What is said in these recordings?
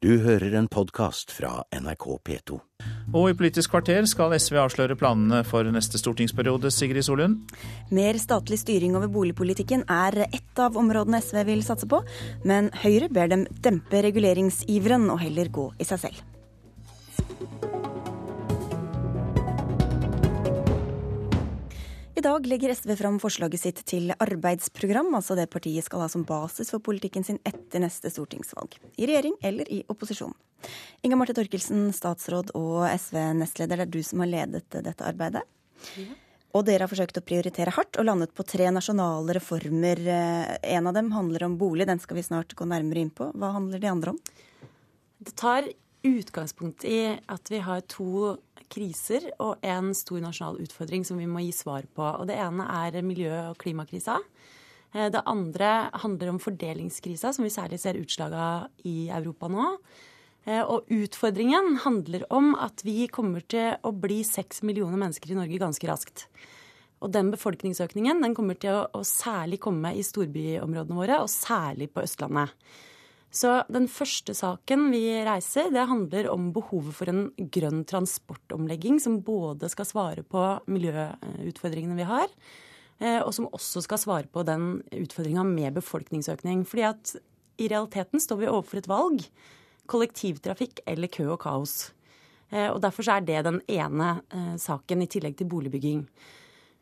Du hører en podkast fra NRK P2. Og i Politisk kvarter skal SV avsløre planene for neste stortingsperiode, Sigrid Solund. Mer statlig styring over boligpolitikken er ett av områdene SV vil satse på, men Høyre ber dem dempe reguleringsiveren og heller gå i seg selv. I dag legger SV fram forslaget sitt til arbeidsprogram, altså det partiet skal ha som basis for politikken sin etter neste stortingsvalg. I regjering eller i opposisjon. Inga Marte Torkelsen, statsråd og SV-nestleder, det er du som har ledet dette arbeidet. Ja. Og dere har forsøkt å prioritere hardt og landet på tre nasjonale reformer. En av dem handler om bolig, den skal vi snart gå nærmere inn på. Hva handler de andre om? Det tar utgangspunkt i at vi har to kriser og en stor nasjonal utfordring som vi må gi svar på. Og Det ene er miljø- og klimakrisa. Eh, det andre handler om fordelingskrisa, som vi særlig ser utslag av i Europa nå. Eh, og utfordringen handler om at vi kommer til å bli seks millioner mennesker i Norge ganske raskt. Og den befolkningsøkningen den kommer til å, å særlig komme i storbyområdene våre, og særlig på Østlandet. Så den første saken vi reiser, det handler om behovet for en grønn transportomlegging som både skal svare på miljøutfordringene vi har, eh, og som også skal svare på den utfordringa med befolkningsøkning. Fordi at i realiteten står vi overfor et valg. Kollektivtrafikk eller kø og kaos. Eh, og Derfor er det den ene eh, saken, i tillegg til boligbygging.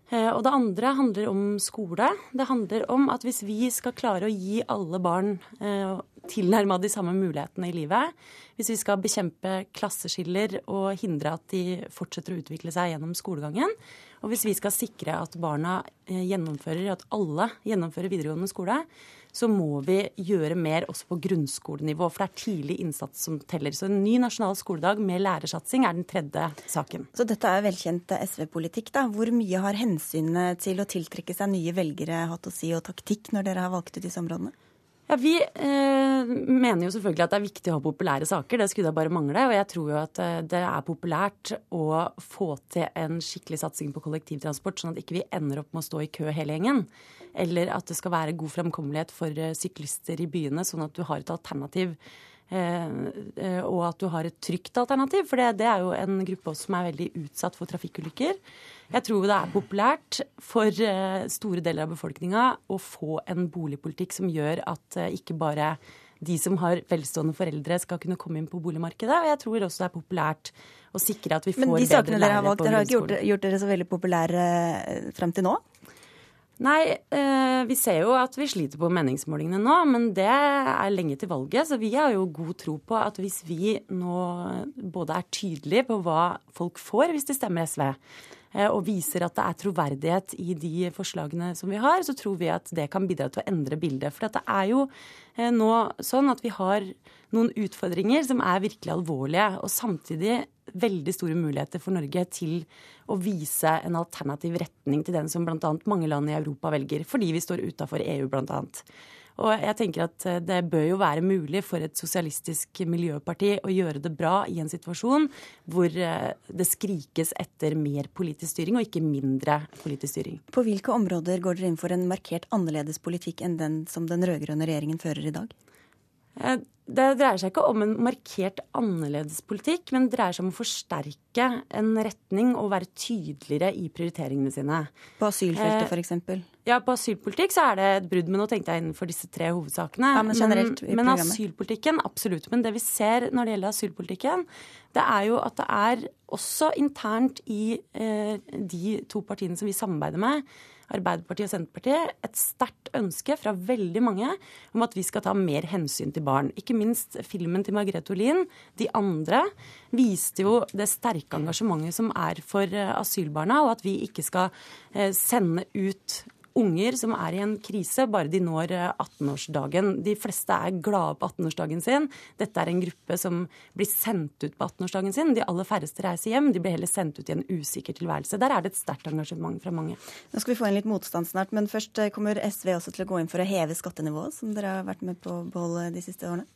Og det andre handler om skole. Det handler om at hvis vi skal klare å gi alle barn tilnærma de samme mulighetene i livet, hvis vi skal bekjempe klasseskiller og hindre at de fortsetter å utvikle seg gjennom skolegangen, og hvis vi skal sikre at barna eh, gjennomfører, at alle gjennomfører videregående skole, så må vi gjøre mer også på grunnskolenivå. For det er tidlig innsats som teller. Så en ny nasjonal skoledag med lærersatsing er den tredje saken. Så dette er velkjent SV-politikk, da. Hvor mye har hensynet til å tiltrekke seg nye velgere hatt å si, og taktikk, når dere har valgt ut disse områdene? Ja, Vi eh, mener jo selvfølgelig at det er viktig å ha populære saker. Det skulle da bare mangle. Og jeg tror jo at eh, det er populært å få til en skikkelig satsing på kollektivtransport, sånn at ikke vi ender opp med å stå i kø hele gjengen. Eller at det skal være god fremkommelighet for eh, syklister i byene, sånn at du har et alternativ. Eh, og at du har et trygt alternativ, for det, det er jo en gruppe også som er veldig utsatt for trafikkulykker. Jeg tror det er populært for eh, store deler av befolkninga å få en boligpolitikk som gjør at eh, ikke bare de som har velstående foreldre, skal kunne komme inn på boligmarkedet. Og jeg tror også det er populært å sikre at vi får bedre lærere på grunnskolen. Men de sakene dere har valgt, dere har ikke gjort, gjort dere så veldig populære eh, frem til nå? Nei, eh, vi ser jo at vi sliter på meningsmålingene nå, men det er lenge til valget. Så vi har jo god tro på at hvis vi nå både er tydelige på hva folk får hvis de stemmer SV, Eh, og viser at det er troverdighet i de forslagene som vi har, så tror vi at det kan bidra til å endre bildet. For det er jo eh, nå sånn at vi har noen utfordringer som er virkelig alvorlige, og samtidig veldig store muligheter for Norge til å vise en alternativ retning til den som bl.a. mange land i Europa velger, fordi vi står utafor EU bl.a. Og jeg tenker at eh, det bør jo være mulig for et sosialistisk miljøparti å gjøre det bra i en situasjon hvor eh, det skrikes etter mer politisk styring, og ikke mindre politisk styring. På hvilke områder går dere inn for en markert annerledes politikk enn den som den rød-grønne regjeringen fører i dag? Eh, det dreier seg ikke om en markert annerledes politikk, men det dreier seg om å forsterke en retning og være tydeligere i prioriteringene sine. På asylfeltet eh, f.eks.? Ja, på asylpolitikk så er det et brudd. Men nå tenkte jeg innenfor disse tre hovedsakene. Ja, Men generelt i Men asylpolitikken, absolutt. Men det vi ser når det gjelder asylpolitikken, det er jo at det er også internt i eh, de to partiene som vi samarbeider med, Arbeiderpartiet og Senterpartiet et sterkt ønske fra veldig mange om at vi skal ta mer hensyn til barn. Ikke minst filmen til Margrethe Olin, de andre, viste jo det sterke engasjementet som er for eh, asylbarna, og at vi ikke skal eh, sende ut unger som er i en krise, bare de når 18-årsdagen. Eh, de fleste er glade på 18-årsdagen sin. Dette er en gruppe som blir sendt ut på 18-årsdagen sin. De aller færreste reiser hjem. De blir heller sendt ut i en usikker tilværelse. Der er det et sterkt engasjement fra mange. Nå skal vi få inn litt motstand snart, men først eh, kommer SV også til å gå inn for å heve skattenivået, som dere har vært med på å beholde de siste årene?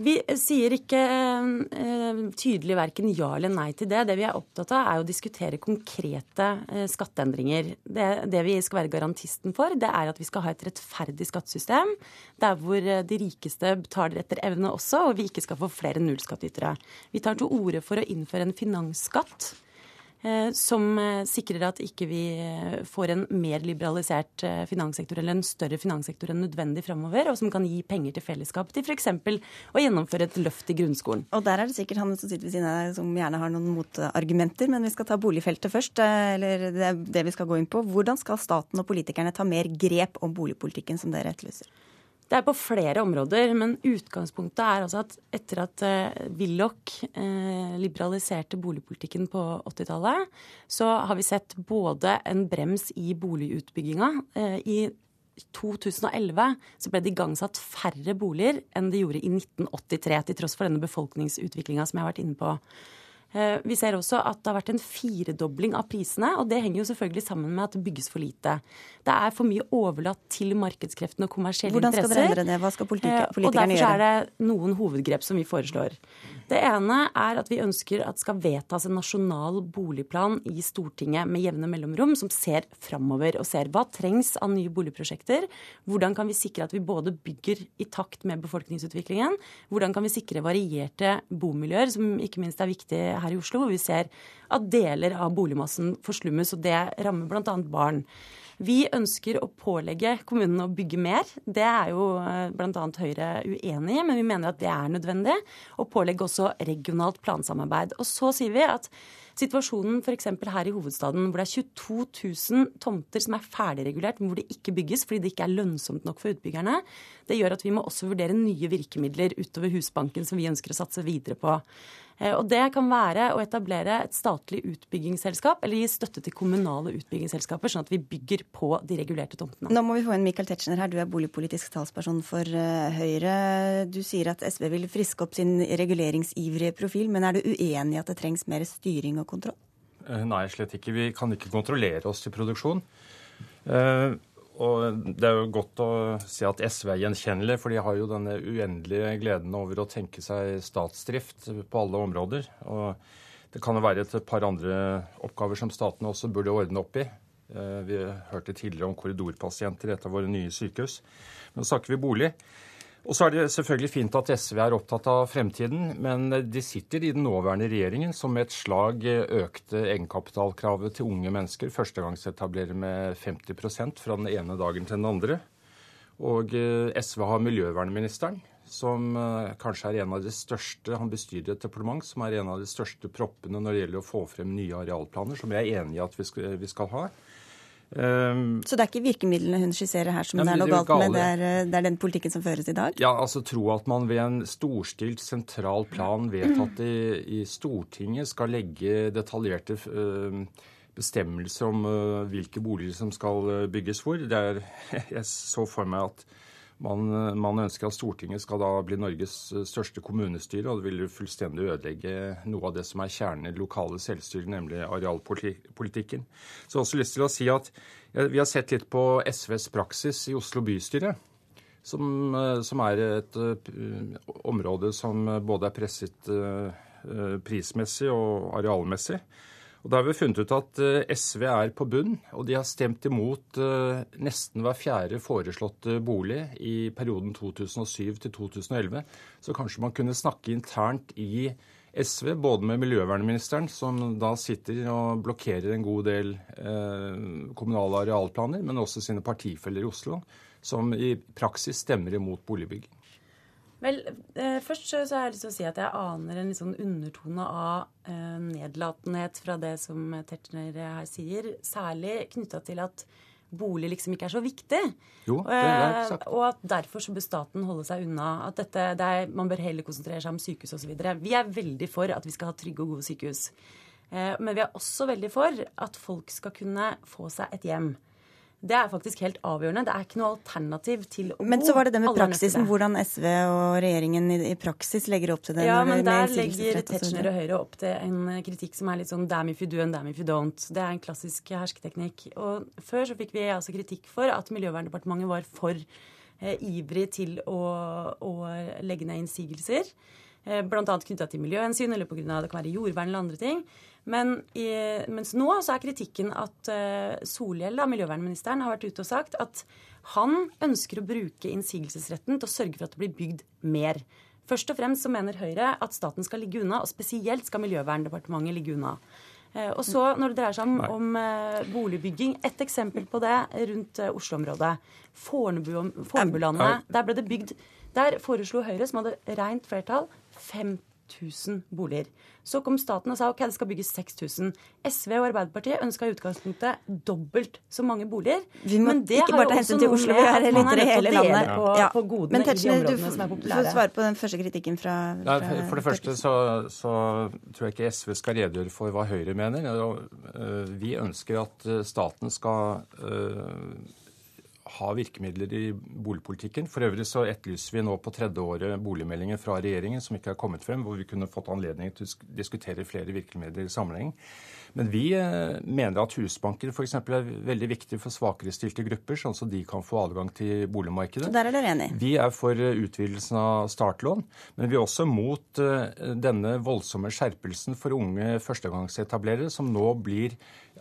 Vi sier ikke uh, tydelig verken ja eller nei til det. Det vi er opptatt av, er å diskutere konkrete uh, skatteendringer. Det, det, vi skal være garantisten for, det er at vi skal ha et rettferdig skattesystem. Der hvor de rikeste betaler etter evne også, og vi ikke skal få flere nullskattytere. Vi tar til orde for å innføre en finansskatt Eh, som eh, sikrer at ikke vi eh, får en mer liberalisert finanssektor eller en større finanssektor enn nødvendig framover, og som kan gi penger til fellesskapet til f.eks. å gjennomføre et løft i grunnskolen. Og der er det sikkert han som sitter ved siden av deg som gjerne har noen motargumenter, men vi skal ta boligfeltet først, eller det det vi skal gå inn på. Hvordan skal staten og politikerne ta mer grep om boligpolitikken som dere etterlyser? Det er på flere områder, men utgangspunktet er altså at etter at uh, Willoch uh, liberaliserte boligpolitikken på 80-tallet, så har vi sett både en brems i boligutbygginga. Uh, I 2011 så ble det igangsatt færre boliger enn det gjorde i 1983, til tross for denne befolkningsutviklinga som jeg har vært inne på. Eh, vi ser også at det har vært en firedobling av prisene, og det henger jo selvfølgelig sammen med at det bygges for lite. Det er for mye overlatt til markedskreftene og kommersielle interesser. Hvordan skal dere endre det? Hva skal eh, politikerne gjøre? Og derfor er det noen hovedgrep som vi foreslår. Det ene er at vi ønsker at det skal vedtas en nasjonal boligplan i Stortinget med jevne mellomrom, som ser framover og ser hva trengs av nye boligprosjekter. Hvordan kan vi sikre at vi både bygger i takt med befolkningsutviklingen? Hvordan kan vi sikre varierte bomiljøer, som ikke minst er viktig her i Oslo, hvor vi ser at deler av boligmassen forslummes, og det rammer bl.a. barn. Vi ønsker å pålegge kommunene å bygge mer. Det er jo eh, bl.a. Høyre uenig i, men vi mener at det er nødvendig. Og pålegge også regionalt plansamarbeid. Og så sier vi at Situasjonen f.eks. her i hovedstaden, hvor det er 22 000 tomter som er ferdigregulert, men hvor det ikke bygges fordi det ikke er lønnsomt nok for utbyggerne, det gjør at vi må også vurdere nye virkemidler utover Husbanken som vi ønsker å satse videre på. Eh, og Det kan være å etablere et statlig utbyggingsselskap eller gi støtte til kommunale utbyggingsselskaper, sånn at vi bygger på de regulerte tomtene. Nå må vi få inn Michael Tetzschner her, du er boligpolitisk talsperson for eh, Høyre. Du sier at SV vil friske opp sin reguleringsivrige profil, men er du uenig i at det trengs mer styring og kontroll? Eh, nei, slett ikke. Vi kan ikke kontrollere oss til produksjon. Og det er jo godt å se at SV er gjenkjennelig, for de har jo denne uendelige gleden over å tenke seg statsdrift på alle områder. Og det kan jo være et par andre oppgaver som staten også burde ordne opp i. Eh, vi hørte tidligere om korridorpasienter i et av våre nye sykehus. Men så snakker vi bolig. Og så er det selvfølgelig fint at SV er opptatt av fremtiden, men de sitter i den nåværende regjeringen som med et slag økte egenkapitalkravet til unge mennesker. Førstegangsetablerer med 50 fra den ene dagen til den andre. Og eh, SV har miljøvernministeren, som eh, kanskje er en av de største Han bestyrer et departement som er en av de største proppene når det gjelder å få frem nye arealplaner, som jeg er enig i at vi skal, vi skal ha. Um, så det er ikke virkemidlene hun skisserer her som ja, det er noe galt med, det er, det er, den politikken som føres i dag? Ja, altså tro at man ved en storstilt sentral plan vedtatt i, i Stortinget skal legge detaljerte uh, bestemmelser om uh, hvilke boliger som skal uh, bygges hvor. Det er, jeg så for meg at man, man, ønsker at Stortinget skal da bli Norges største kommunestyre, og det vil fullstendig ødelegge noe av det som er kjernen i det lokale selvstyret, nemlig arealpolitikken. Så jeg har også lyst til å si at vi har sett litt på SVs praksis i Oslo bystyre. Som, som er et uh, område som både er presset prismessig og arealmessig. Og Da har vi funnet ut at eh, SV er på bunn, og de har stemt imot eh, nesten hver fjerde foreslåtte bolig i perioden 2007 til 2011. Så kanskje man kunne snakke internt i SV, både med miljøvernministeren, som da sitter og blokkerer en god del eh, kommunale arealplaner, men også sine partifeller i Oslo, som i praksis stemmer imot boligbygging. Vel, eh, først så har jeg lyst til å si at jeg aner en litt sånn undertone av eh, nedlatenhet fra det som Tetzschner her sier. Særlig knytta til at bolig liksom ikke er så viktig. Jo, det er eh, sagt. Og at derfor så bør staten holde seg unna. At dette, er, man bør heller konsentrere seg om sykehus osv. Vi er veldig for at vi skal ha trygge og gode sykehus. Eh, men vi er også veldig for at folk skal kunne få seg et hjem. Det er faktisk helt avgjørende. Det er ikke noe alternativ til å. Men så var det det med praksisen, hvordan SV og regjeringen i, i praksis legger opp til det. Ja, men der legger Tetzschner og Høyre opp til en kritikk som er litt sånn damn if you do and damn if you don't. Det er en klassisk hersketeknikk. Og før så fikk vi altså kritikk for at Miljøverndepartementet var for ivrig til å, å legge ned innsigelser. Eh, Bl.a. knytta til miljøhensyn eller pga. det kan være jordvern eller andre ting. Men i, mens nå så er kritikken at uh, Solhjell, da, miljøvernministeren, har vært ute og sagt at han ønsker å bruke innsigelsesretten til å sørge for at det blir bygd mer. Først og fremst så mener Høyre at staten skal ligge unna, og spesielt skal Miljøverndepartementet ligge unna. Uh, og så når det dreier seg om, om uh, boligbygging, et eksempel på det rundt Oslo-området. Fornebulandet, der ble det bygd Der foreslo Høyre, som hadde rent flertall, 5000 boliger. Så kom staten og sa ok, det skal bygges 6000. SV og Arbeiderpartiet ønska i utgangspunktet dobbelt så mange boliger. Vi må men det ikke har bare ta hensyn til Oslo, vi er litt i hele landet. På, Ja. på godene Men Tetzschner, du er får svare på den første kritikken fra, fra for- for det første så, så tror jeg ikke SV skal redegjøre for hva Høyre mener. Øh, Vi ønsker at øh, staten skal øh, ha virkemidler i boligpolitikken. For øvrig så etterlyser vi nå på tredje året boligmeldingen fra regjeringen som ikke er kommet frem, hvor vi kunne fått anledning til å diskutere flere virkemidler i sammenheng. Men vi eh, mener at Husbanker f.eks. er veldig viktig for svakerestilte grupper, sånn at de kan få adgang til boligmarkedet. Så der er dere enige? Vi er for eh, utvidelsen av startlån, men vi er også mot eh, denne voldsomme skjerpelsen for unge førstegangsetablerere, som nå blir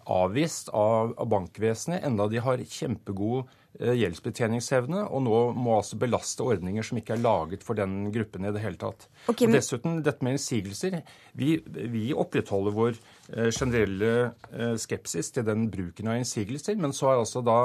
avvist av, bankvesenet, enda de har kjempegod gjeldsbetjeningsevne, og nå må altså belaste ordninger som ikke er laget for den gruppen i det hele tatt. Ok, og dessuten, dette med innsigelser. Vi, vi opprettholder vår eh, generelle eh, skepsis til den bruken av innsigelser, men så har altså da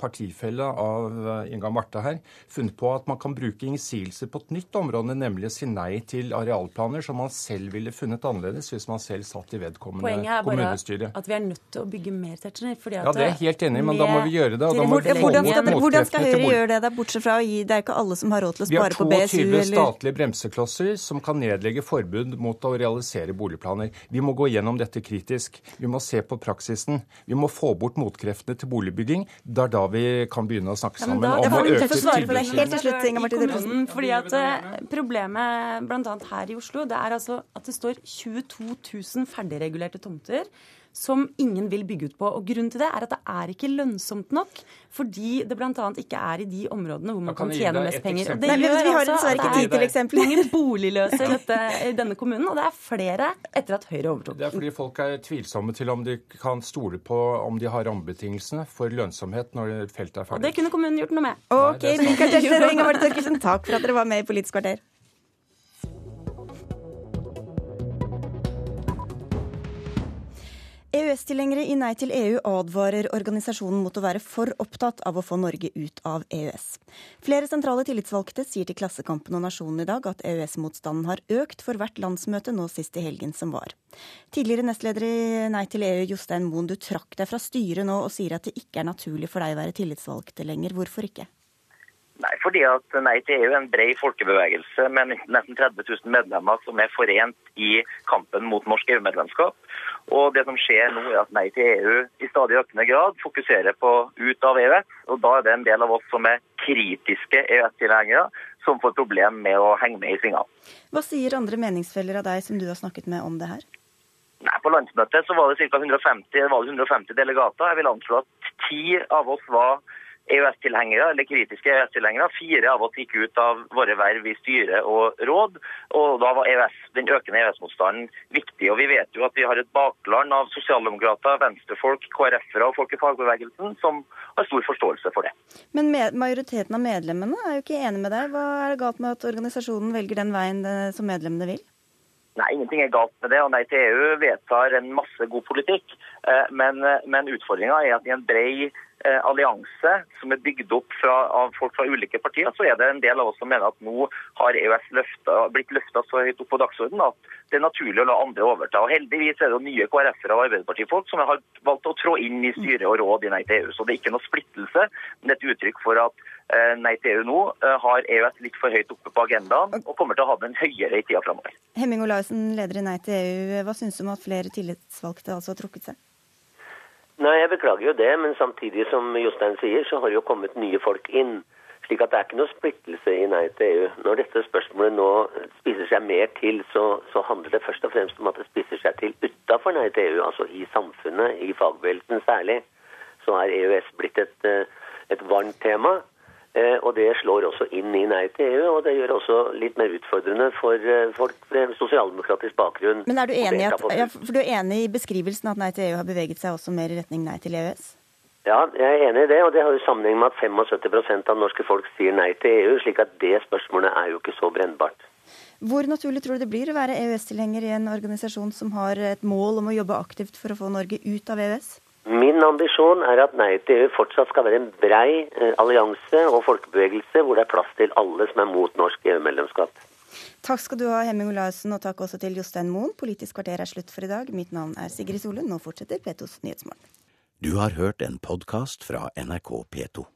partifella av eh, Inga Marte her funnet på at man kan bruke innsigelser på et nytt område, nemlig å si nei til arealplaner som man selv ville funnet annerledes hvis man selv satt i vedkommende kommunestyre. Poenget er bare at vi er nødt til å bygge mer Tetzschner. Ja, det er jeg helt enig i, men da må vi gjøre det, og da må vi Hvordan, skal, dere- hvordan skal Høyre gjøre det, der, bortsett fra å gi Det er ikke alle som har råd til å spare på BSU Vi har 22 eller statlige bremseklosser som kan nedlegge forbud mot å realisere boligplaner. Vi må gå gjennom dette kritisk. Vi må se på praksisen. Vi må få bort motkreftene til boligbygging. Det er da vi kan begynne å snakke Ja, sammen da- om Ja, å øke Tøffe svare på det tilbudssiden. helt til slutt, Inga Marte i Døllefsen. kommunen, fordi at eh, Problemet bl.a. her i Oslo det er altså at det står 22 000 ferdigregulerte tomter som ingen vil bygge ut på. Og Grunnen til det er at det er ikke lønnsomt nok, fordi det bl.a. ikke er i de områdene hvor man kan kan tjene deg mest penger. Og eksempel. det Nei, vi har altså dessverre ikke tid til er eksempler. Mange boligløse i, dette, i denne kommunen, og det er flere etter at Høyre overtok. Det er fordi folk er tvilsomme til om de kan stole på om de har rammebetingelsene for lønnsomhet når feltet er Og det kunne kommunen gjort noe med. Ok, det er. Michael Tetzschner og Thorkildsen, takk for at dere var med i Politisk kvarter. EØS-tilhengere i Nei til EU advarer organisasjonen mot å være for opptatt av å få Norge ut av EØS. Flere sentrale tillitsvalgte sier til Klassekampen og Nasjonen i dag at EØS-motstanden har økt for hvert landsmøte nå sist i helgen som var. Tidligere nestleder i Nei til EU, Jostein Moen, du trakk deg fra styret nå og sier at det ikke er naturlig for deg å være tillitsvalgte lenger. Hvorfor ikke? Nei, fordi at Nei til EU er en bred folkebevegelse med nesten 30 000 medlemmer som er forent i kampen mot norsk EU-medlemskap. Og det som skjer nå er at Nei til EU i stadig økende grad fokuserer på ut av EØS. Og da er det en del av oss som er kritiske EØS-tilhengere, som får problem med å henge med i svingene. Hva sier andre meningsfeller av deg som du har snakket med om det her? Nei, På landsmøtet så var det ca. 150, 150 delegater. Jeg vil anslå at ti av oss var EØS-tilhengere, eller kritiske EØS-tilhengere. Fire av oss gikk ut av våre verv i styre og råd. og Da var EØS, den økende EØS-motstanden viktig. og Vi vet jo at vi har et bakland av sosialdemokrater, venstrefolk, KrF-ere og folk i fagbevegelsen som har stor forståelse for det. Men majoriteten av medlemmene er jo ikke enig med deg. Hva er det galt med at organisasjonen velger den veien eh, som medlemmene vil? Nei, ingenting er galt med det. og Nei til EU vedtar en masse god politikk. eh, Men, men utfordringa er at i en bred eh, allianse som er bygd opp fra, av folk fra ulike partier, så er det en del av oss som mener at nå har EØS løftet, blitt løfta så høyt opp på dagsordenen at det er naturlig å la andre overta. Og Heldigvis er det nye KrF-ere og Arbeiderpartifolk som har valgt å trå inn i styre og råd i Nei til EU. Så det er ikke noe splittelse, men et uttrykk for at eh, Nei til EU nå eh, har EØS litt for høyt oppe på agendaen og kommer til å ha den høyere i tida framover. Hemming Olaussen, leder i Nei til EU. Hva syns du om at flere tillitsvalgte altså har trukket seg? Nei, Jeg beklager jo det, men samtidig som Jostein sier, så har jo kommet nye folk inn. Slik at det er ikke noe splittelse i Nei til EU. Når dette spørsmålet nå spiser seg mer til, så, så handler det først og fremst om at det spiser seg til utafor Nei til EU, altså i samfunnet, i fagbevegelsen særlig. Så er EØS blitt et, eh, et varmt tema. Eh, og det slår også inn i Nei til EU, og det gjør også litt mer utfordrende for eh, folk med sosialdemokratisk bakgrunn. Men er du enig, at, ja, du er enig i beskrivelsen at Nei til EU har beveget seg også mer i retning Nei til EØS? Ja, jeg er enig i det, og det har jo sammenheng med at 75% av norske folk sier nei til EU, slik at det spørsmålet er jo ikke så brennbart. Hvor naturlig tror du det blir å være EØS-tilhenger i en organisasjon som har et mål om å jobbe aktivt for å få Norge ut av EØS? Min ambisjon er at Nei til EU fortsatt skal være en brei eh, allianse og folkebevegelse hvor det er plass til alle som er mot norsk EU-medlemskap. Takk skal du ha, Hemming Olaussen, og takk også til Jostein Moen. Politisk kvarter er slutt for i dag. Mitt navn er Sigrid Solund. Nå fortsetter P2s Nyhetsmorgen. Du har hørt en podkast fra NRK P2.